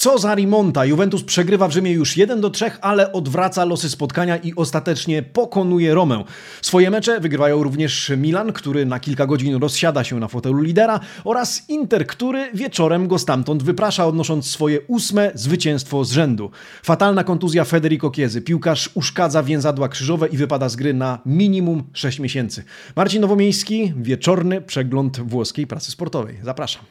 Co za remonta! Juventus przegrywa w Rzymie już 1 do 3, ale odwraca losy spotkania i ostatecznie pokonuje Romę. Swoje mecze wygrywają również Milan, który na kilka godzin rozsiada się na fotelu lidera oraz Inter, który wieczorem go stamtąd wyprasza, odnosząc swoje ósme zwycięstwo z rzędu. Fatalna kontuzja Federico Chiesy. Piłkarz uszkadza więzadła krzyżowe i wypada z gry na minimum 6 miesięcy. Marcin Nowomiejski, wieczorny przegląd włoskiej prasy sportowej. Zapraszam.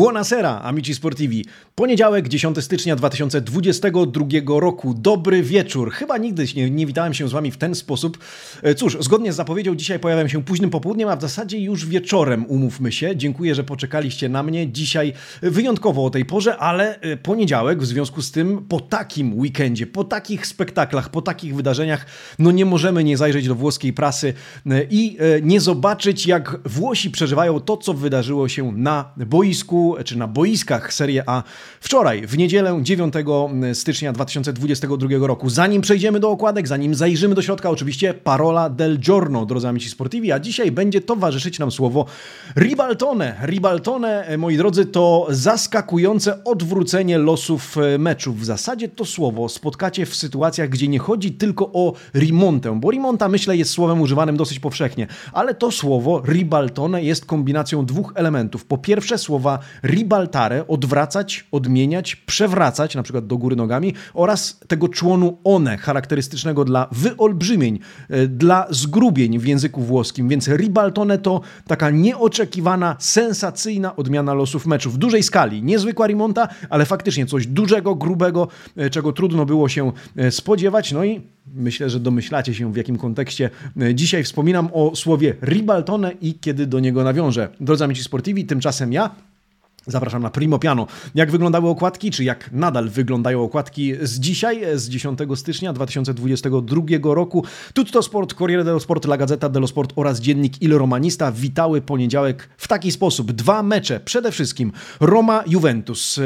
Buonasera, amici sportivi. Poniedziałek, 10 stycznia 2022 roku. Dobry wieczór. Chyba nigdy nie, nie, witałem się z Wami w ten sposób. E, cóż, zgodnie z zapowiedzią, dzisiaj pojawiam się późnym popołudniem, a w zasadzie już wieczorem, umówmy się. Dziękuję, że poczekaliście na mnie. Dzisiaj wyjątkowo o tej porze, ale e, poniedziałek, w związku z tym, po takim weekendzie, po takich spektaklach, po takich wydarzeniach, no nie możemy nie zajrzeć do włoskiej prasy e, i nie zobaczyć, jak Włosi przeżywają to, co wydarzyło się na boisku czy na boiskach Serie A wczoraj, w niedzielę 9 stycznia 2022 roku. Zanim przejdziemy do okładek, zanim zajrzymy do środka, oczywiście parola del giorno, drodzy amici sportivi, a dzisiaj będzie towarzyszyć nam słowo ribaltone. Ribaltone, moi drodzy, to zaskakujące odwrócenie losów e, meczów. W zasadzie to słowo spotkacie w sytuacjach, gdzie nie chodzi tylko o rimontę, bo rimonta myślę jest słowem używanym dosyć powszechnie, ale to słowo ribaltone jest kombinacją dwóch elementów. Po pierwsze słowa ribaltare, odwracać, odmieniać, przewracać, na przykład do góry nogami, oraz tego członu one, charakterystycznego dla wyolbrzymień, e, dla zgrubień w języku włoskim. Więc ribaltone to taka nieoczekiwana, sensacyjna odmiana losów meczu w dużej skali. Niezwykła rimonta, ale faktycznie coś dużego, grubego, e, czego trudno było się e, spodziewać. No i Myślę, że domyślacie się, w jakim kontekście dzisiaj wspominam o słowie ribaltone i kiedy do niego nawiążę. Drodzy amici sportivi, tymczasem ja Zapraszam na Primo Piano. Jak wyglądały okładki, czy jak nadal wyglądają okładki z dzisiaj, z 10 stycznia 2022 roku. Tutto Sport, Corriere dello Sport, La Gazzetta dello Sport oraz dziennik Il Romanista witały poniedziałek w taki sposób. Dwa mecze, przede wszystkim Roma-Juventus, e,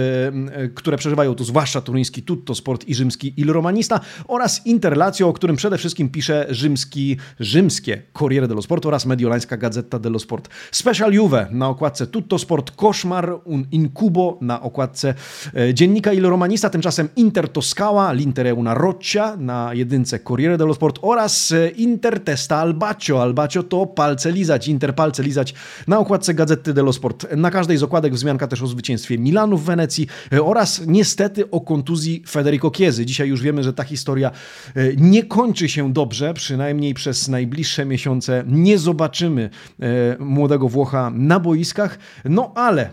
e, które przeżywają tu zwłaszcza turyński Tutto Sport i rzymski Il Romanista oraz Interlacjo, o którym przede wszystkim pisze rzymski, rzymskie Corriere dello Sport oraz mediolańska Gazeta dello Sport. Special Juve na okładce Tutto Sport, koszmar un incubo na okładce e, dziennika Il Romanista, tymczasem Inter Toscała, l'Inter una roccia na jedynce Corriere dello Sport oraz e, Inter Testa Albacio. Albacio to palce lizać, Inter palce lizać na okładce Gazety dello Sport. Na każdej z okładek wzmianka też o zwycięstwie Milanu w Wenecji e, oraz niestety o kontuzji Federico Chiesy. Dzisiaj już wiemy, że ta historia nie kończy się dobrze, przynajmniej przez najbliższe miesiące nie zobaczymy młodego Włocha na boiskach, no ale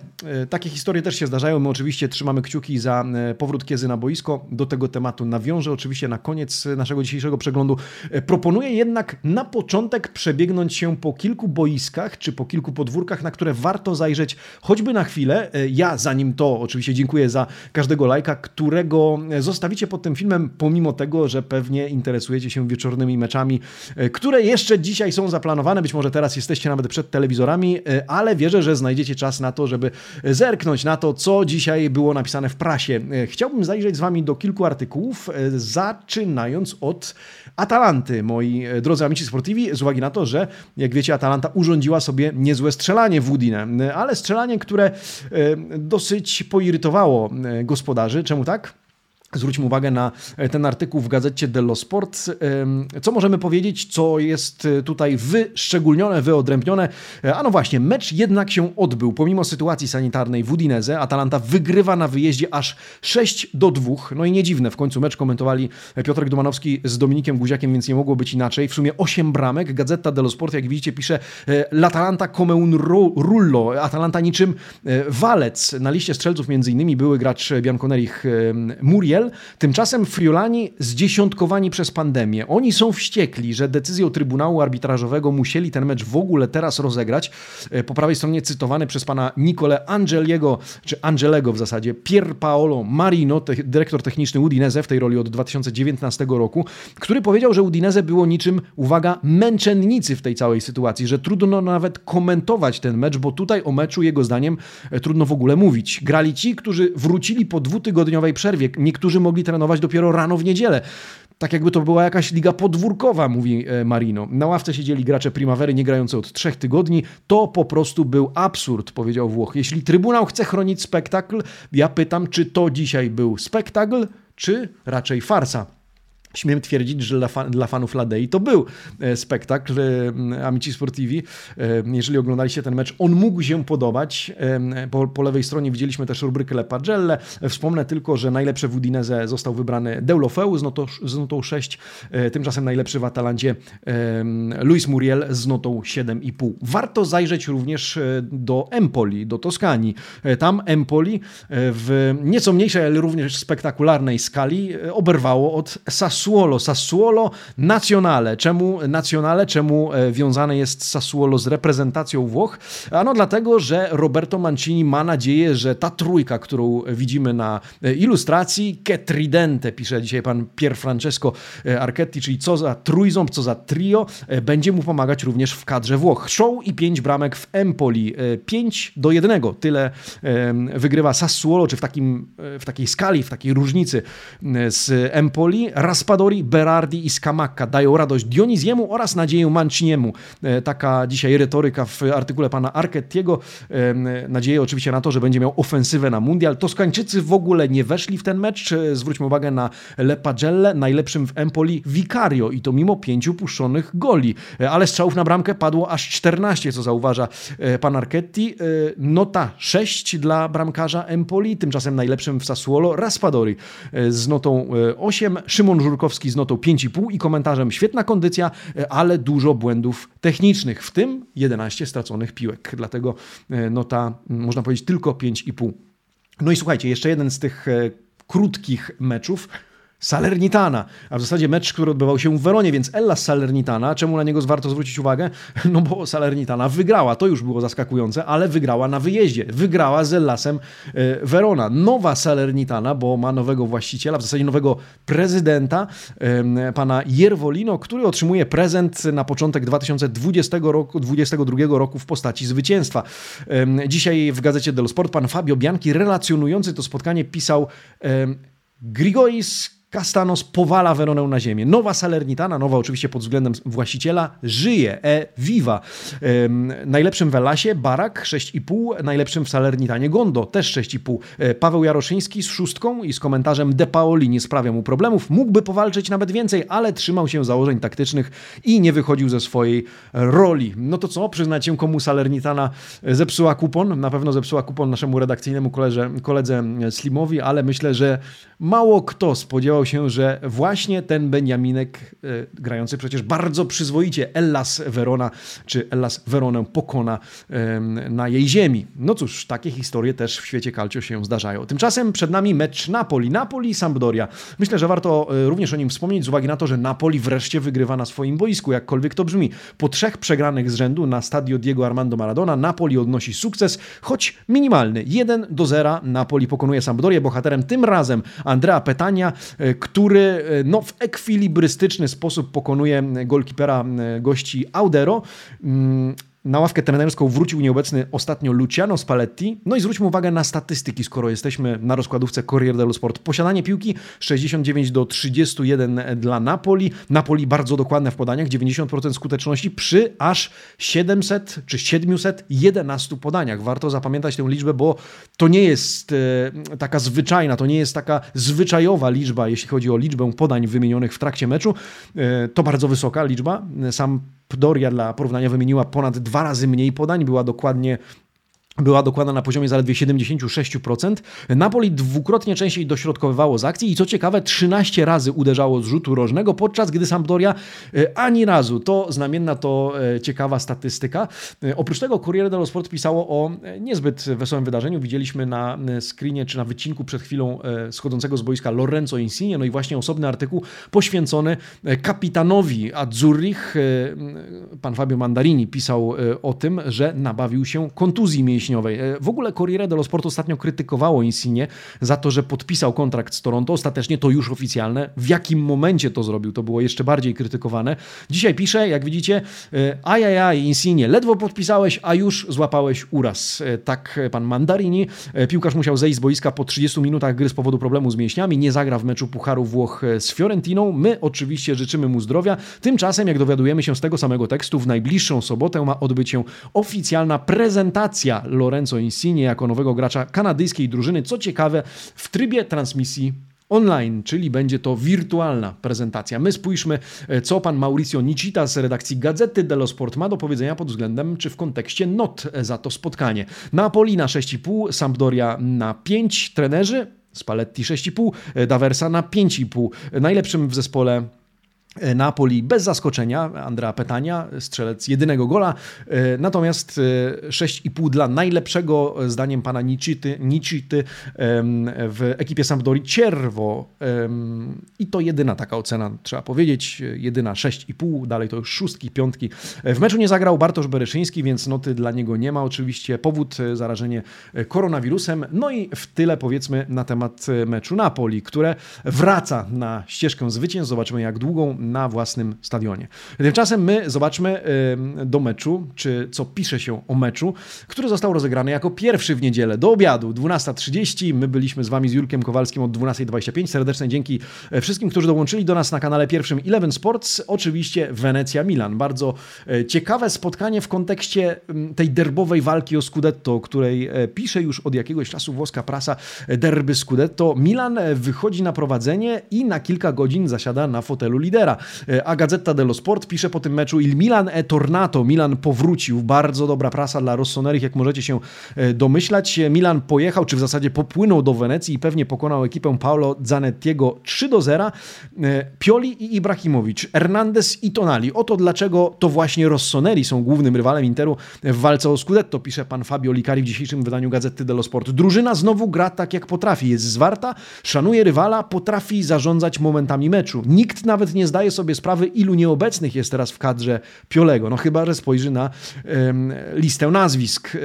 takie historie też się zdarzają. My oczywiście trzymamy kciuki za e, powrót Kiezy na boisko. Do tego tematu nawiążę oczywiście na koniec naszego dzisiejszego przeglądu. E, proponuję jednak na początek przebiegnąć się po kilku boiskach czy po kilku podwórkach, na które warto zajrzeć choćby na chwilę. E, ja zanim to oczywiście dziękuję za każdego lajka, którego zostawicie pod tym filmem, pomimo tego, że pewnie interesujecie się wieczornymi meczami, które jeszcze dzisiaj są zaplanowane. Być może teraz jesteście nawet przed telewizorami, ale wierzę, że znajdziecie czas na to, żeby zerknąć na to, co dzisiaj było napisane w prasie. E, chciałbym zajrzeć z Wami do kilku artykułów, e, zaczynając od Atalanty, moi e, drodzy amici sportivi, z uwagi na to, że jak wiecie, Atalanta urządziła sobie niezłe strzelanie w Udine, ale strzelanie, które dosyć poirytowało gospodarzy. Czemu tak? Zwróćmy uwagę na e, ten artykuł w gazecie dello Sport. Co możemy powiedzieć, co jest e, tutaj wyszczególnione, wyodrębnione? E, a no właśnie, mecz jednak się odbył. Pomimo sytuacji sanitarnej w Udineze, Atalanta wygrywa na wyjeździe aż 6 do 2. No i nie dziwne, w końcu mecz komentowali Piotrek Dumanowski z Dominikiem Guziakiem, więc nie mogło być inaczej. W sumie 8 bramek. Gazeta dello Sport, jak widzicie, pisze L'Atalanta come un rullo. Atalanta niczym walec. Na liście strzelców między innymi były gracz Bianconerich Muriel, Tymczasem Friulani zdziesiątkowani przez pandemię. Oni są wściekli, że decyzją Trybunału Arbitrażowego musieli ten mecz w ogóle teraz rozegrać. E, po prawej stronie cytowany przez pana Nicole Angeliego, czy Angelego w zasadzie, Pier Paolo Marino, te, dyrektor techniczny Udinese w tej roli od 2019 roku, który powiedział, że Udinese było niczym, uwaga, męczennicy w tej całej sytuacji, że trudno nawet komentować ten mecz, bo tutaj o meczu jego zdaniem e, trudno w ogóle mówić. Grali ci, którzy wrócili po dwutygodniowej przerwie, niektórzy którzy mogli trenować dopiero rano w niedzielę. tak jakby to była jakaś liga podwórkowa, mówi e, Marino. Na ławce siedzieli gracze Primavery nie grający od trzech tygodni. To po prostu był absurd, powiedział Włoch. Jeśli Trybunał chce chronić spektakl, ja pytam, czy to dzisiaj był spektakl, czy raczej farsa. Śmiem twierdzić, że dla, fan, dla fanów Ladei to był e, spektakl e, Amici Sportivi. E, jeżeli oglądaliście ten mecz, on mógł się podobać. Po, po lewej stronie widzieliśmy też rubrykę Le Pagelle. Wspomnę tylko, że najlepszy w Udinese został wybrany Deulofeu z notą, z notą 6. Tymczasem najlepszy w Atalancie Luis Muriel z notą 7,5. Warto zajrzeć również do Empoli, do Toskanii. Tam Empoli w nieco mniejszej, ale również spektakularnej skali oberwało od Sassuolo Sassuolo. Sassuolo Nazionale. Czemu Nazionale? Czemu e, wiązane jest Sassuolo z reprezentacją Włoch? Ano dlatego, że Roberto Mancini ma nadzieję, że ta trójka, którą widzimy na e, ilustracji, che tridente, pisze dzisiaj pan Pier Francesco e, Archetti, czyli co za trójząb, co za trio, będzie mu pomagać również w kadrze Włoch. Show i pięć bramek w Empoli. 5 do 1. Tyle wygrywa Sassuolo, czy w, takim, w takiej skali, w takiej różnicy z Empoli. Raspadori Raspadori, Berardi i Scamacca dają radość Dionizjemu oraz nadzieję Manciniemu. E, taka dzisiaj retoryka w artykule pana Archettiego. E, nadzieję oczywiście na to, że będzie miał ofensywę na mundial. Toskańczycy w ogóle nie weszli w ten mecz. E, zwróćmy uwagę na Lepagelle, najlepszym w Empoli Vicario i to mimo pięciu puszczonych goli. Ale strzałów na bramkę padło aż 14, co zauważa pan Archetti. Nota 6 dla bramkarza Empoli, tymczasem najlepszym w Sassuolo Raspadori z notą 8. Szymon Żurko Żurkowski z notą 5,5 i komentarzem świetna kondycja, e, ale dużo błędów technicznych, w tym 11 straconych piłek. Dlatego e, nota, można powiedzieć, tylko 5,5. No i słuchajcie, jeszcze jeden z tych e, krótkich meczów, Salernitana, a w zasadzie mecz, który odbywał się w Weronie, więc Ellas Salernitana, czemu na niego warto zwrócić uwagę? No bo Salernitana wygrała, to już było zaskakujące, ale wygrała na wyjeździe, wygrała z Ellasem e, Verona. Nowa Salernitana, bo ma nowego właściciela, w zasadzie nowego prezydenta, pana Jerwolino, który otrzymuje prezent na początek 2020 roku, 2022 roku w postaci zwycięstwa. Dzisiaj w gazecie Dello Sport pan Fabio Bianchi relacjonujący to spotkanie pisał Grigoris Castanos powala Veronę na ziemię. Nowa Salernitana, nowa oczywiście pod względem właściciela, żyje, e viva. Ym, najlepszym w Elasie Barak 6,5, najlepszym w Salernitanie Gondo też 6,5. E, Paweł Jaroszyński z szóstką i z komentarzem De Paoli nie sprawia mu problemów. Mógłby powalczyć nawet więcej, ale trzymał się założeń taktycznych i nie wychodził ze swojej roli. No to co? Przyznacie komu Salernitana zepsuła kupon? Na pewno zepsuła kupon naszemu redakcyjnemu koledze, koledze Slimowi, ale myślę, że mało kto spodziewał się, że właśnie ten Beniaminek, e, grający przecież bardzo przyzwoicie Ellas Verona, czy Ellas Veronę pokona na jej ziemi. No cóż, takie historie też w świecie calcio się zdarzają. Tymczasem przed nami mecz Napoli. Napoli-Sampdoria. Myślę, że warto e, również o nim wspomnieć z uwagi na to, że Napoli wreszcie wygrywa na swoim boisku, jakkolwiek to brzmi. Po trzech przegranych z rzędu na stadio Diego Armando Maradona Napoli odnosi sukces, choć minimalny. 1 do 0 Napoli pokonuje Sampdorię. Bohaterem tym razem Andrea Petania, e, który e, no, w ekwilibrystyczny sposób pokonuje golkipera e, gości Audero. Na ławkę trenerską wrócił nieobecny ostatnio Luciano Spalletti. No i zwróćmy uwagę na statystyki, skoro jesteśmy na rozkładówce Corriere dello Sport. Posiadanie piłki 69 do 31 dla Napoli. Napoli bardzo dokładne w podaniach, 90% skuteczności przy aż 700 czy 711 podaniach. Warto zapamiętać tę liczbę, bo to nie jest e, taka zwyczajna, to nie jest taka zwyczajowa liczba, jeśli chodzi o liczbę podań wymienionych w trakcie meczu. E, to bardzo wysoka liczba. Sam Doria dla porównania wymieniła ponad dwa razy mniej podań, była dokładnie była dokładna na poziomie zaledwie 76%. Napoli dwukrotnie częściej dośrodkowywało z akcji i co ciekawe 13 razy uderzało z rzutu rożnego, podczas gdy Sampdoria e, ani razu. To znamienna, to e, ciekawa statystyka. E, oprócz tego Corriere dello Sport pisało o niezbyt wesołym wydarzeniu. Widzieliśmy na screenie czy na wycinku przed chwilą schodzącego z boiska Lorenzo Insigne, no i właśnie osobny artykuł poświęcony kapitanowi Azzurrich. Pan Fabio Mandarini pisał o tym, że nabawił się kontuzji mięśni wrześniowej. W ogóle Corriere dello Sport ostatnio krytykowało Insigne za to, że podpisał kontrakt z Toronto. Ostatecznie to już oficjalne. W jakim momencie to zrobił, to było jeszcze bardziej krytykowane. Dzisiaj pisze, jak widzicie, ajajaj Insigne, ledwo podpisałeś, a już złapałeś uraz. Tak pan Mandarini. Piłkarz musiał zejść z boiska po 30 minutach gry z powodu problemu z mięśniami. Nie zagra w meczu Pucharu Włoch z Fiorentiną. My oczywiście życzymy mu zdrowia. Tymczasem, jak dowiadujemy się z tego samego tekstu, w najbliższą sobotę ma odbyć się oficjalna prezentacja Lorenzo Insigne jako nowego gracza kanadyjskiej drużyny. Co ciekawe, w trybie transmisji online, czyli będzie to wirtualna prezentacja. My spójrzmy, e, co pan Mauricio Nicita z redakcji Gazety dello Sport ma do powiedzenia pod względem, czy w kontekście not za to spotkanie. Napoli na 6,5, Sampdoria na 5, trenerzy Spalletti 6,5, e, Daversa na 5,5. Najlepszym w zespole E, Napoli bez zaskoczenia, Andrea Petania, strzelec jedynego gola, e, natomiast 6,5 e, dla najlepszego, zdaniem pana Nicity, Nicity w ekipie Sampdori. Cierwo i to jedyna taka ocena, trzeba powiedzieć, jedyna 6,5, dalej to już szóstki, piątki. W meczu nie zagrał Bartosz Bereszyński, więc noty dla niego nie ma oczywiście, powód zarażenie koronawirusem, no i w tyle powiedzmy na temat meczu Napoli, które wraca na ścieżkę zwycięstw, zobaczymy jak długą, na własnym stadionie. Tymczasem my zobaczmy do meczu, czy co pisze się o meczu, który został rozegrany jako pierwszy w niedzielę do obiadu 12.30. My byliśmy z Wami z Jurkiem Kowalskim od 12.25. Serdeczne dzięki e, wszystkim, którzy dołączyli do nas na kanale pierwszym Eleven Sports. Oczywiście Wenecja-Milan. Bardzo e, ciekawe spotkanie w kontekście tej derbowej walki o Scudetto, o której e, pisze już od jakiegoś czasu włoska prasa derby Scudetto. Milan wychodzi na prowadzenie i na kilka godzin zasiada na fotelu lidera. E, a Gazeta dello Sport pisze po tym meczu Il Milan e tornato. Milan powrócił. Bardzo dobra prasa dla Rossonerich, jak możecie się e, domyślać. Milan pojechał, czy w zasadzie popłynął do Wenecji i pewnie pokonał ekipę Paolo Zanettiego 3 do 0. E, Pioli i Ibrahimowicz, Hernandez i Tonali. Oto dlaczego to właśnie Rossoneri są głównym rywalem Interu w walce o Scudetto, pisze pan Fabio Licari w dzisiejszym wydaniu Gazety dello Sport. Drużyna znowu gra tak jak potrafi. Jest zwarta, szanuje rywala, potrafi zarządzać momentami meczu. Nikt nawet nie zdaje zdaje sobie sprawy, ilu nieobecnych jest teraz w kadrze Piolego. No chyba, że spojrzy na listę nazwisk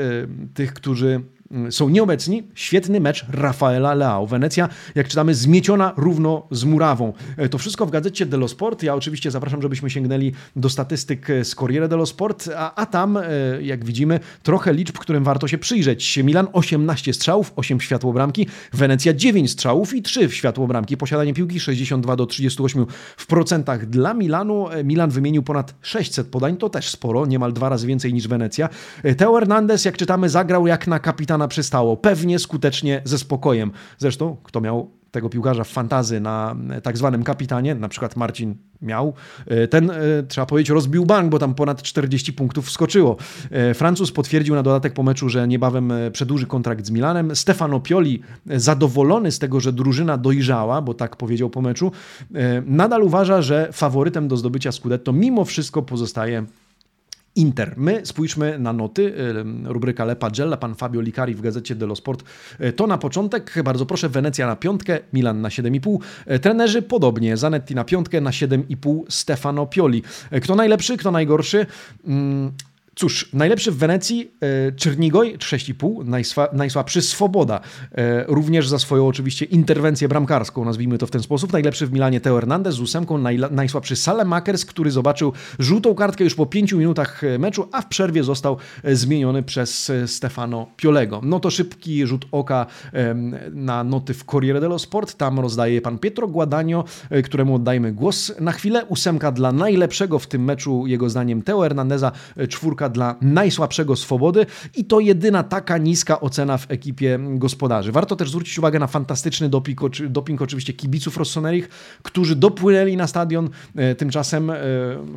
tych, którzy są nieobecni. Świetny mecz Rafaela Leao. Wenecja, jak czytamy, zmieciona równo z murawą. E, to wszystko w gazecie dello Sport. Ja oczywiście zapraszam, żebyśmy sięgnęli do statystyk z Corriere dello Sport, a, a tam, e, jak widzimy, trochę liczb, którym warto się przyjrzeć. Milan 18 strzałów, 8 w światło bramki, Wenecja 9 strzałów i 3 w światło bramki. Posiadanie piłki 62 do 38 w procentach dla Milanu. E, Milan wymienił ponad 600 podań, to też sporo, niemal dwa razy więcej niż Wenecja. Teo Hernandez, jak czytamy, zagrał jak na kapitan kapitana przystało. Pewnie skutecznie ze spokojem. Zresztą, kto miał tego piłkarza w fantazy na tak zwanym kapitanie, na przykład Marcin miał, e, ten, e, trzeba powiedzieć, rozbił bank, bo tam ponad 40 punktów wskoczyło. E, Francuz potwierdził na dodatek po meczu, że niebawem przedłuży kontrakt z Milanem. Stefano Pioli, zadowolony z tego, że drużyna dojrzała, bo tak powiedział po meczu, nadal uważa, że faworytem do zdobycia Scudetto mimo wszystko pozostaje Inter. My spójrzmy na noty, rubryka Le Pagella, pan Fabio Licari w gazecie dello Sport. E, to na początek, bardzo proszę, Wenecja na piątkę, Milan na 7,5. E, trenerzy podobnie, Zanetti na piątkę, na 7,5 Stefano Pioli. Kto najlepszy, kto najgorszy? Cóż, najlepszy w Wenecji e, Czernigoj 6,5, najsłabszy Swoboda, e, również za swoją oczywiście interwencję bramkarską, nazwijmy to w ten sposób. Najlepszy w Milanie Teo Hernandez z ósemką, najsłabszy Salemakers, który zobaczył żółtą kartkę już po 5 minutach e, meczu, a w przerwie został zmieniony przez Stefano Piolego. No to szybki rzut oka na noty w Corriere dello Sport, tam rozdaje pan Pietro Guadagno, któremu oddajmy głos na chwilę. Ósemka dla najlepszego w tym meczu, jego zdaniem Teo Hernandeza, czwórka dla najsłabszego swobody i to jedyna taka niska ocena w ekipie gospodarzy. Warto też zwrócić uwagę na fantastyczny doping, doping oczywiście kibiców Rossonerich, którzy dopłynęli na stadion. E, tymczasem e,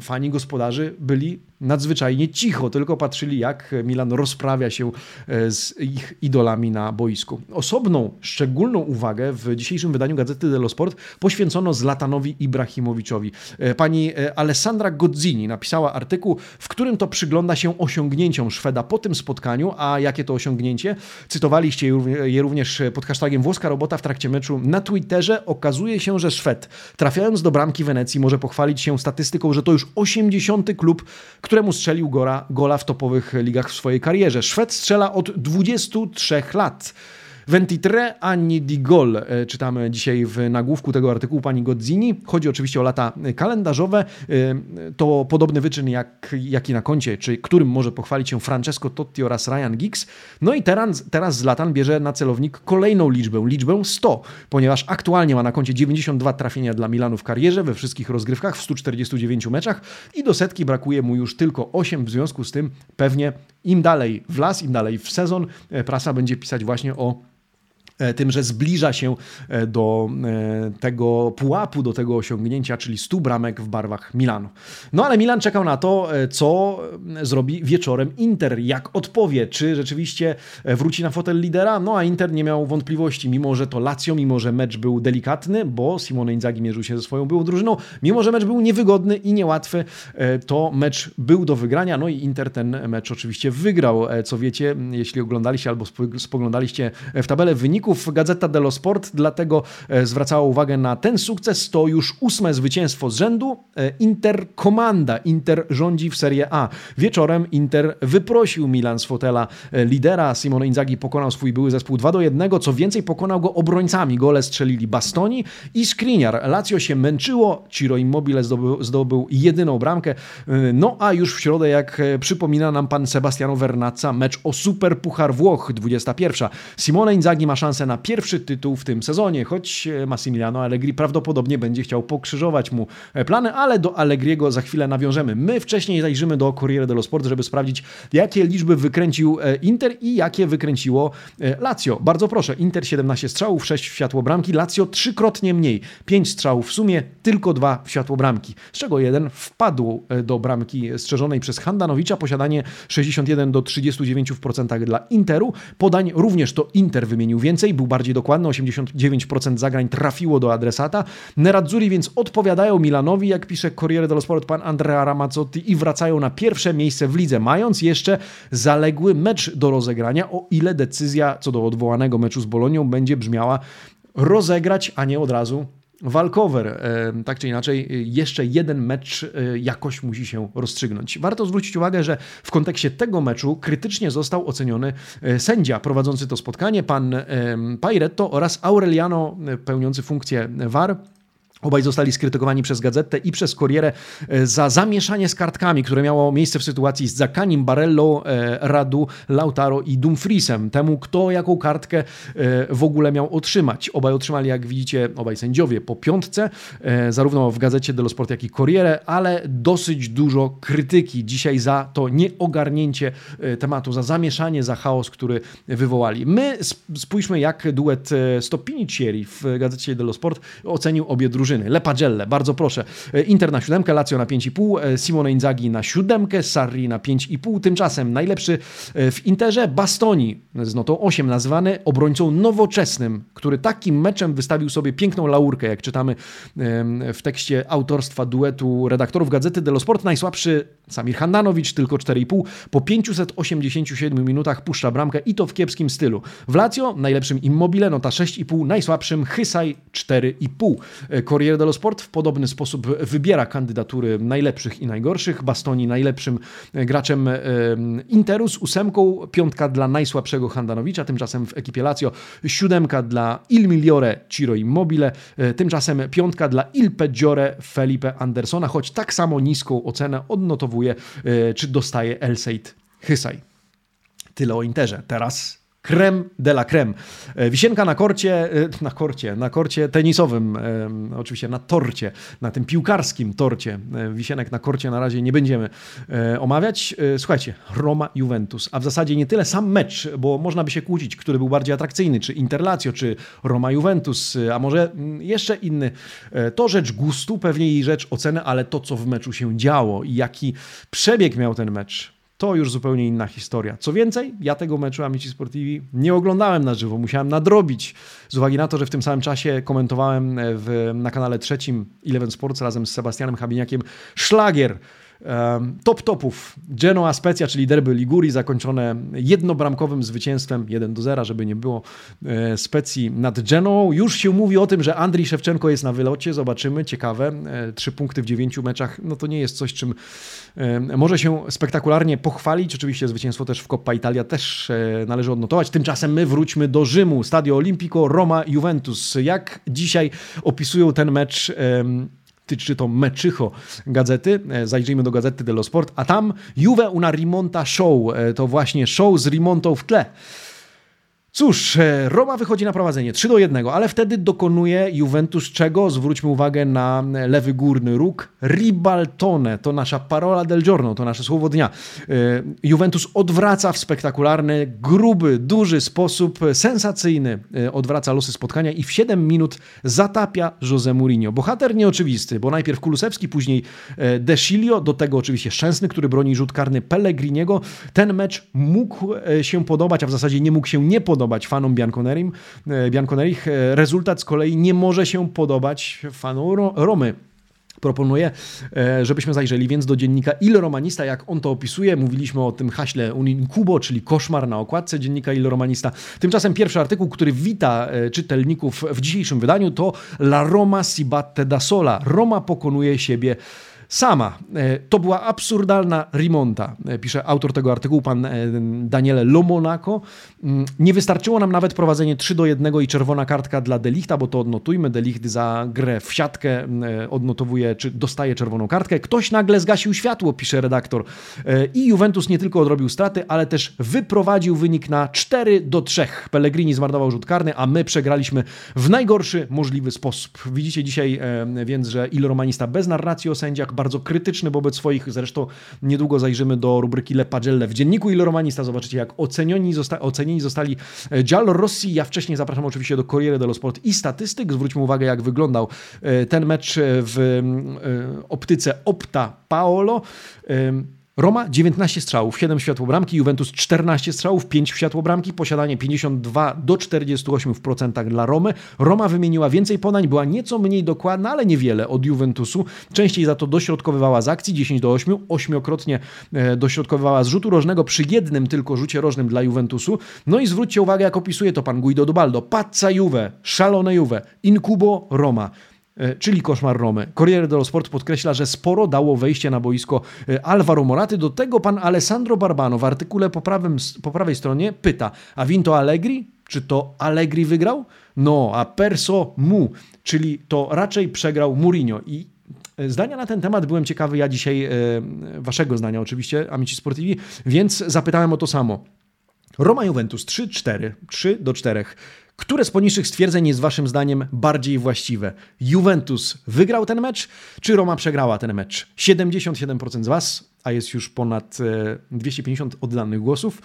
fani gospodarzy byli nadzwyczajnie cicho, tylko patrzyli jak Milan rozprawia się e, z ich idolami na boisku. Osobną, szczególną uwagę w dzisiejszym wydaniu Gazety dello Sport poświęcono Zlatanowi Ibrahimowiczowi. Pani Alessandra Godzini napisała artykuł, w którym to przygląda się osiągnięciom Szweda po tym spotkaniu, a jakie to osiągnięcie? Cytowaliście je również pod hashtagiem włoska robota w trakcie meczu na Twitterze. Okazuje się, że Szwed trafiając do bramki Wenecji może pochwalić się statystyką, że to już 80. klub, któremu strzelił gola, gola w topowych ligach w swojej karierze. Szwed strzela od 23 lat. 23 anni di gol, e, czytamy dzisiaj w nagłówku tego artykułu pani Godzini. Chodzi oczywiście o lata kalendarzowe. E, to podobny wyczyn jak, jaki na koncie, czy którym może pochwalić się Francesco Totti oraz Ryan Giggs. No i teraz, teraz Zlatan bierze na celownik kolejną liczbę, liczbę 100, ponieważ aktualnie ma na koncie 92 trafienia dla Milanu w karierze we wszystkich rozgrywkach w 149 meczach i do setki brakuje mu już tylko 8, w związku z tym pewnie im dalej w las, im dalej w sezon e, prasa będzie pisać właśnie o tym, że zbliża się e, do e, tego pułapu, do tego osiągnięcia, czyli 100 bramek w barwach Milanu. No ale Milan czekał na to, co zrobi wieczorem Inter, jak odpowie, czy rzeczywiście wróci na fotel lidera, no a Inter nie miał wątpliwości, mimo że to Lazio, mimo że mecz był delikatny, bo Simone Inzaghi mierzył się ze swoją byłą drużyną, mimo że mecz był niewygodny i niełatwy, to mecz był do wygrania, no i Inter ten mecz oczywiście wygrał, co wiecie, jeśli oglądaliście albo spoglądaliście w tabelę wyników, Gazeta dello Sport, dlatego e, zwracała uwagę na ten sukces. To już ósme zwycięstwo z rzędu. E, Inter komanda, Inter rządzi w Serie A. Wieczorem Inter wyprosił Milan z fotela e, lidera. Simone Inzaghi pokonał swój były zespół 2 do 1, co więcej pokonał go obrońcami. Gole strzelili Bastoni i Skriniar. Lazio się męczyło, Ciro Immobile zdobył, zdobył jedyną bramkę. No a już w środę, jak przypomina nam pan Sebastiano Vernazza, mecz o Super Puchar Włoch 21. Simone Inzaghi ma szansę szansę na pierwszy tytuł w tym sezonie, choć e, Massimiliano Allegri prawdopodobnie będzie chciał pokrzyżować mu e, plany, ale do Allegriego za chwilę nawiążemy. My wcześniej zajrzymy do Corriere dello Sport, żeby sprawdzić, jakie liczby wykręcił e, Inter i jakie wykręciło Lazio. Bardzo proszę, Inter 17 strzałów, 6 w światło bramki, Lazio trzykrotnie mniej, 5 strzałów w sumie, tylko 2 w światło bramki, z czego jeden wpadł do bramki strzeżonej przez Handanowicza, posiadanie 61 do 39% dla Interu, podań również to Inter wymienił więcej, był bardziej dokładny, 89% zagrań trafiło do adresata. Nerazzurri więc odpowiadają Milanowi, jak pisze Corriere dello Sport pan Andrea Ramazzotti i wracają na pierwsze miejsce w lidze, mając jeszcze zaległy mecz do rozegrania, o ile decyzja co do odwołanego meczu z Bolonią będzie brzmiała rozegrać, a nie od razu walkover. E, tak czy inaczej, jeszcze jeden mecz e, jakoś musi się rozstrzygnąć. Warto zwrócić uwagę, że w kontekście tego meczu krytycznie został oceniony e, sędzia prowadzący to spotkanie, pan Pairetto oraz Aureliano pełniący funkcję VAR. Obaj zostali skrytykowani przez gazetę i przez Corrierę e, za zamieszanie z kartkami, które miało miejsce w sytuacji z Zakanim, Barello, e, Radu, Lautaro i Dumfriesem. Temu, kto jaką kartkę e, w ogóle miał otrzymać. Obaj otrzymali, jak widzicie, obaj sędziowie po piątce, zarówno w gazecie dello Sport, jak i Corriere, ale dosyć dużo krytyki dzisiaj za to nieogarnięcie tematu, za zamieszanie, za chaos, który wywołali. My spójrzmy, jak duet Stopinicieri w gazecie dello Sport ocenił obie drużyny drużyny. Le Pagelle, bardzo proszę. E, Inter na siódemkę, Lazio na 5,5, e, Simone Inzaghi na siódemkę, Sarri na 5,5. Tymczasem najlepszy e, w Interze Bastoni z notą 8 nazwany obrońcą nowoczesnym, który takim meczem wystawił sobie piękną laurkę, jak czytamy w tekście autorstwa duetu redaktorów Gazety dello Sport. Najsłabszy Samir Handanowicz, tylko 4,5. Po 587 minutach puszcza bramkę i to w kiepskim stylu. W Lazio najlepszym Immobile, nota 6,5, najsłabszym Hysaj 4,5. Corriere dello Sport w podobny sposób wybiera kandydatury najlepszych i najgorszych. Bastoni najlepszym graczem Interu z ósemką, piątka dla najsłabszego Handanowicza, tymczasem w ekipie Lazio siódemka dla Il Migliore Ciro Immobile, e, tymczasem piątka dla Il Peggiore Felipe Andersona, choć tak samo niską ocenę odnotowuje e, czy dostaje El Seid Hysaj. Tyle o Interze. Teraz creme de la creme. E, wisienka na korcie, e, na korcie, na korcie tenisowym, e, oczywiście na torcie, na tym piłkarskim torcie. Wisienek na korcie na razie nie będziemy omawiać. Słuchajcie, Roma-Juventus, a w zasadzie nie tyle sam mecz, bo można by się kłócić, który był bardziej atrakcyjny, czy Interlatio, czy Roma-Juventus, a może mm, jeszcze inny. To rzecz gustu, pewnie i rzecz oceny, ale to, co w meczu się działo i jaki przebieg miał ten mecz, to już zupełnie inna historia. Co więcej, ja tego meczu Amici Sportivi nie oglądałem na żywo, musiałem nadrobić z uwagi na to, że w tym samym czasie komentowałem w, na kanale trzecim Eleven Sports razem z Sebastianem Habiniakiem szlagier top topów. Genoa Specja, czyli derby Ligurii, zakończone jednobramkowym zwycięstwem 1 do 0, żeby nie było e, Specji nad Genoą. Już się mówi o tym, że Andrii Szewczenko jest na wylocie. Zobaczymy, ciekawe. E, trzy punkty w dziewięciu meczach, no to nie jest coś, czym e, może się spektakularnie pochwalić. Oczywiście zwycięstwo też w Coppa Italia też należy odnotować. Tymczasem my wróćmy do Rzymu. Stadio Olimpico, Roma, Juventus. Jak dzisiaj opisują ten mecz tyczy to Meczycho gazety. E, zajrzyjmy do gazety dello Sport, a tam Juve una rimonta show. E, to właśnie show z remontą w tle. Cóż, e, Roma wychodzi na prowadzenie 3 do 1, ale wtedy dokonuje Juventus czego? Zwróćmy uwagę na lewy górny róg. Ribaltone to nasza parola del giorno, to nasze słowo dnia. E, Juventus odwraca w spektakularny, gruby, duży sposób, sensacyjny, e, odwraca losy spotkania i w 7 minut zatapia José Mourinho. Bohater nieoczywisty, bo najpierw Kulusewski, później Desilio, do tego oczywiście Szczęsny, który broni rzut karny Pellegriniego. Ten mecz mógł się podobać, a w zasadzie nie mógł się nie podobać podobać fanom Bianconerim, e, Bianconerich. E, rezultat z kolei nie może się podobać fanom Romy proponuję, e, żebyśmy zajrzeli więc do dziennika Il Romanista, jak on to opisuje. Mówiliśmy o tym haśle Unincubo, czyli koszmar na okładce dziennika Il Romanista. Tymczasem pierwszy artykuł, który wita czytelników w dzisiejszym wydaniu to La Roma si batte da sola. Roma pokonuje siebie sama. E, to była absurdalna rimonta, e, pisze autor tego artykułu, pan e, Daniele Lomonaco. Mm, nie wystarczyło nam nawet prowadzenie 3 do 1 i czerwona kartka dla Delichta, bo to odnotujmy. Delicht za grę w siatkę odnotowuje, czy dostaje czerwoną kartkę. Ktoś nagle zgasił światło, pisze redaktor. I Juventus nie tylko odrobił straty, ale też wyprowadził wynik na 4 do 3. Pellegrini zmarnował rzut karny, a my przegraliśmy w najgorszy możliwy sposób. Widzicie dzisiaj więc, że Il Romanista bez narracji o sędziach, bardzo krytyczny wobec swoich. Zresztą niedługo zajrzymy do rubryki Le Pagelle w dzienniku Il Romanista. Zobaczycie, jak ocenieni, zosta ocenieni zostali e, Giallo Rossi. Ja wcześniej zapraszam oczywiście do Corriere dello Sport i statystyk. Zwróćmy uwagę, jak wyglądał e, ten mecz w e, optyce Opta Paolo. Roma 19 strzałów, 7 światłobramki, Juventus 14 strzałów, 5 światłobramki, posiadanie 52 do 48% w procentach dla Romy. Roma wymieniła więcej podań, była nieco mniej dokładna, ale niewiele od Juventusu. Częściej za to dośrodkowywała z akcji 10 do 8, ośmiokrotnie e, dośrodkowywała z rzutu rożnego przy jednym tylko rzucie rożnym dla Juventusu. No i zwróćcie uwagę, jak opisuje to pan Guido Dubaldo. Pazza Juve, szalone Juve, incubo Roma. E, czyli koszmar Romy. Corriere dello Sport podkreśla, że sporo dało wejście na boisko e, Alvaro Moraty. Do tego pan Alessandro Barbano w artykule po, prawym, po prawej stronie pyta, a Vinto Allegri? Czy to Allegri wygrał? No, a perso mu, czyli to raczej przegrał Mourinho. I e, Zdania na ten temat byłem ciekawy ja dzisiaj, e, waszego zdania oczywiście, Amici Sportivi, więc zapytałem o to samo. Roma Juventus 3-4, 3 do 4. Które z poniższych stwierdzeń jest Waszym zdaniem bardziej właściwe? Juventus wygrał ten mecz, czy Roma przegrała ten mecz? 77% z Was, a jest już ponad 250 e, oddanych głosów,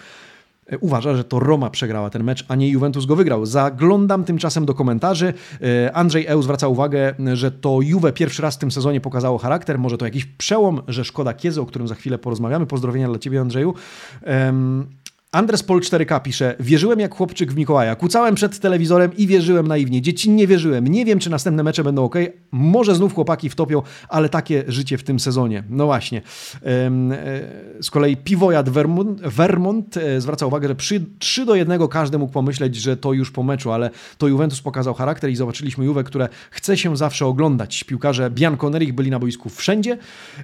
e, uważa, że to Roma przegrała ten mecz, a nie Juventus go wygrał. Zaglądam tymczasem do komentarzy. E, Andrzej Eł zwraca uwagę, że to Juve pierwszy raz w tym sezonie pokazało charakter. Może to jakiś przełom, że szkoda Kiezy, o którym za chwilę porozmawiamy. Pozdrowienia dla Ciebie, Andrzeju. Andres Pol 4K pisze, wierzyłem jak chłopczyk w Mikołaja, kucałem przed telewizorem i wierzyłem naiwnie, dziecinnie wierzyłem, nie wiem czy następne mecze będą ok, może znów chłopaki wtopią, ale takie życie w tym sezonie. No właśnie. E, z kolei Piwojad Vermont, e, zwraca uwagę, że przy 3 do 1 każdy mógł pomyśleć, że to już po meczu, ale to Juventus pokazał charakter i zobaczyliśmy Juve, które chce się zawsze oglądać. Piłkarze Bianconerich byli na boisku wszędzie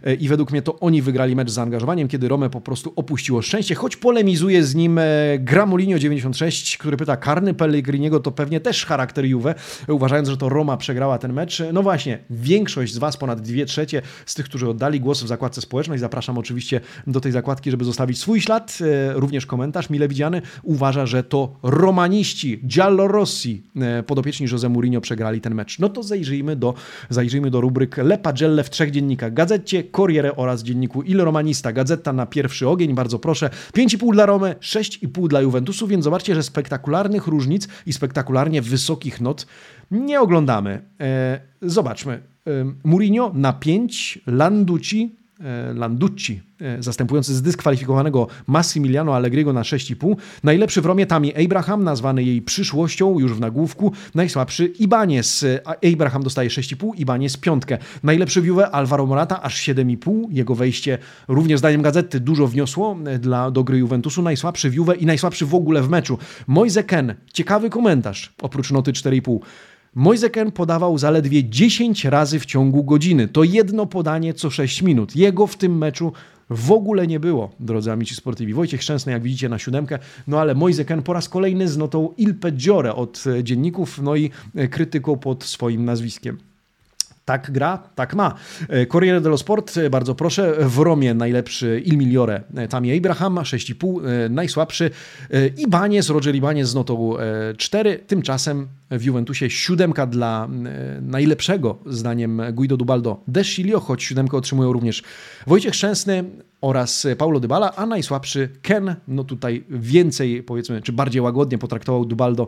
e, i według mnie to oni wygrali mecz z zaangażowaniem, kiedy Rome po prostu opuściło szczęście, choć polemizuje z nim nim e, Gramolinio 96, który pyta, karny Pellegriniego to pewnie też charakter Juve, uważając, że to Roma przegrała ten mecz. No właśnie, większość z Was, ponad dwie trzecie z tych, którzy oddali głos w zakładce społecznej, zapraszam oczywiście do tej zakładki, żeby zostawić swój ślad, e, również komentarz mile widziany, uważa, że to romaniści, Giallorossi, e, podopieczni Jose Mourinho przegrali ten mecz. No to zajrzyjmy do, zajrzyjmy do rubryk Le Pagelle w trzech dziennikach. Gazecie, Corriere oraz dzienniku Il Romanista. Gazeta na pierwszy ogień, bardzo proszę. 5,5 dla Romy, 6,5 dla Juventusu, więc zobaczcie, że spektakularnych różnic i spektakularnie wysokich not nie oglądamy. E, zobaczmy. E, Mourinho na 5, Landucci Landucci, zastępujący zdyskwalifikowanego Massimiliano Allegriego na 6,5. Najlepszy w Romie Tami Abraham, nazwany jej przyszłością już w nagłówku. Najsłabszy Ibanez. Abraham dostaje 6,5, Ibanez piątkę. Najlepszy w Juve Alvaro Morata aż 7,5. Jego wejście również zdaniem gazety dużo wniosło dla, do gry Juventusu. Najsłabszy w Juve i najsłabszy w ogóle w meczu. Moise Ken, ciekawy komentarz, oprócz noty 4,5. Moise Ken podawał zaledwie 10 razy w ciągu godziny. To jedno podanie co 6 minut. Jego w tym meczu w ogóle nie było, drodzy amici sportivi. Wojciech Szczęsny, jak widzicie, na siódemkę, no ale Moise Ken po raz kolejny z notą Il Peggiore od dzienników, no i krytyką pod swoim nazwiskiem. Tak gra, tak ma. E, Corriere dello Sport, e, bardzo proszę. W Romie najlepszy Il Migliore e, Tammy Abraham, 6,5. Najsłabszy Ibanez, Roger Ibanez z notą 4. Tymczasem w Juventusie siódemka dla najlepszego, zdaniem Guido Dubaldo, Deschilio, choć siódemkę otrzymują również Wojciech Szczęsny, oraz Paulo Dybala, a najsłabszy Ken, no tutaj więcej powiedzmy, czy bardziej łagodnie potraktował Dubaldo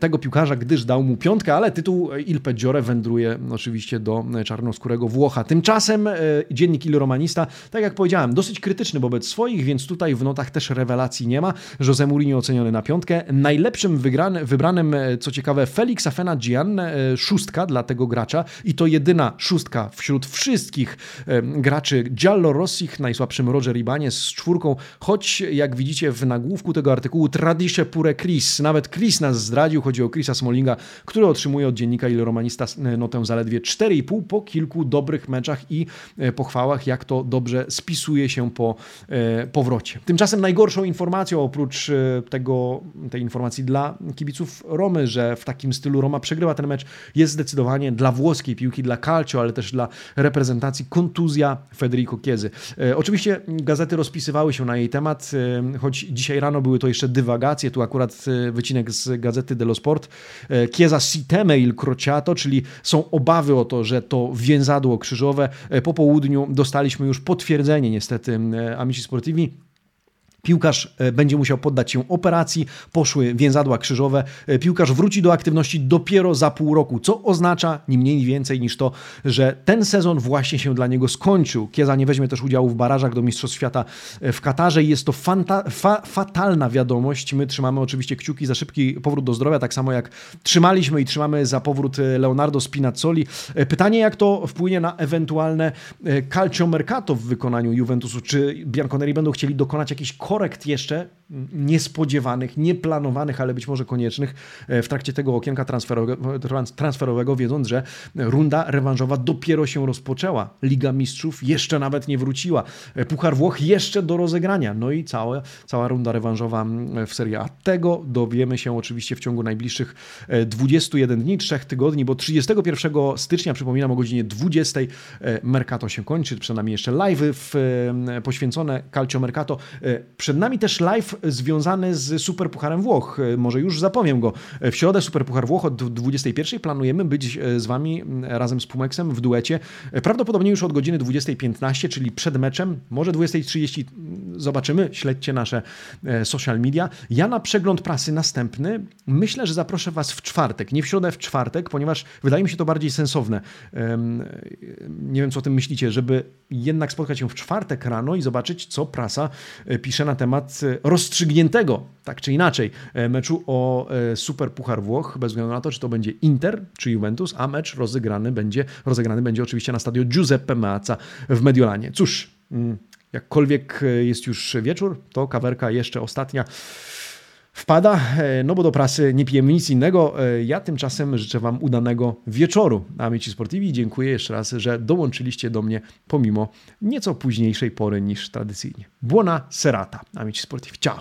tego piłkarza, gdyż dał mu piątkę, ale tytuł Il Peggiore wędruje oczywiście do czarnoskórego Włocha. Tymczasem e, dziennik Il Romanista, tak jak powiedziałem, dosyć krytyczny wobec swoich, więc tutaj w notach też rewelacji nie ma. Jose Mourinho oceniony na piątkę. Najlepszym wybranym, e, co ciekawe, Felix Afena Gian, e, szóstka dla tego gracza i to jedyna szóstka wśród wszystkich graczy Giallo Rossi Rosich, najsłabszym Roger Ibanez z czwórką, choć jak widzicie w nagłówku tego artykułu Tradisze pure Chris, nawet Chris nas zdradził, chodzi o Chrisa Smolinga, który otrzymuje od dziennika Il Romanista notę zaledwie 4,5 po kilku dobrych meczach i e, pochwałach, jak to dobrze spisuje się po e, powrocie. Tymczasem najgorszą informacją oprócz e, tego, tej informacji dla kibiców Romy, że w takim stylu Roma przegrywa ten mecz, jest zdecydowanie dla włoskiej piłki, dla Calcio, ale też dla reprezentacji kontuzja Federico Chiesa. E, oczywiście gazety rozpisywały się na jej temat, e, choć dzisiaj rano były to jeszcze dywagacje. Tu akurat e, wycinek z gazety dello Sport. Chiesa si teme il crociato, czyli są obawy o to, że to więzadło krzyżowe. Po południu dostaliśmy już potwierdzenie niestety Amici Sportivi Piłkarz e, będzie musiał poddać się operacji, poszły więzadła krzyżowe. E, piłkarz wróci do aktywności dopiero za pół roku, co oznacza ni mniej ni więcej niż to, że ten sezon właśnie się dla niego skończył. Kieza nie weźmie też udziału w barażach do Mistrzostw Świata e, w Katarze i jest to fanta, fa, fatalna wiadomość. My trzymamy oczywiście kciuki za szybki powrót do zdrowia, tak samo jak trzymaliśmy i trzymamy za powrót Leonardo Spinazzoli. Pytanie, jak to wpłynie na ewentualne calcio mercato w wykonaniu Juventusu. Czy Bianconeri będą chcieli dokonać jakichś korekt jeszcze niespodziewanych, nieplanowanych, ale być może koniecznych e, w trakcie tego okienka transferowego, wiedząc, że runda rewanżowa dopiero się rozpoczęła. Liga Mistrzów jeszcze nawet nie wróciła. E, Puchar Włoch jeszcze do rozegrania. No i cała, cała runda rewanżowa w Serie A. Tego dowiemy się oczywiście w ciągu najbliższych 21 e, dni, 3 tygodni, bo 31 stycznia, przypominam o godzinie 20 Mercato się kończy, przed nami jeszcze live poświęcone Calcio Mercato. Przed nami też live związany z Superpucharem Włoch. Może już zapowiem go. W środę Superpuchar Włoch od 21 planujemy być e, z Wami razem z Pumeksem w duecie. Prawdopodobnie już od godziny 20.15, czyli przed meczem, może 20.30. Zobaczymy. Śledźcie nasze e, social media. Ja na przegląd prasy następny myślę, że zaproszę Was w czwartek. Nie w środę, w czwartek, ponieważ wydaje mi się to bardziej sensowne. Nie wiem, co o tym myślicie, żeby jednak spotkać się w czwartek rano i zobaczyć, co prasa e, pisze na temat roz rozstrzygniętego, tak czy inaczej, e, meczu o e, Super Puchar Włoch, bez względu na to, czy to będzie Inter czy Juventus, a mecz rozegrany będzie, rozegrany będzie oczywiście na stadionie Giuseppe Meazza w Mediolanie. Cóż, mm, jakkolwiek e, jest już wieczór, to kawerka jeszcze ostatnia wpada, no bo do prasy nie pijemy nic innego. Ja tymczasem życzę Wam udanego wieczoru. Amici Sportivi, dziękuję jeszcze raz, że dołączyliście do mnie pomimo nieco późniejszej pory niż tradycyjnie. Buona serata, Amici Sportivi. Ciao!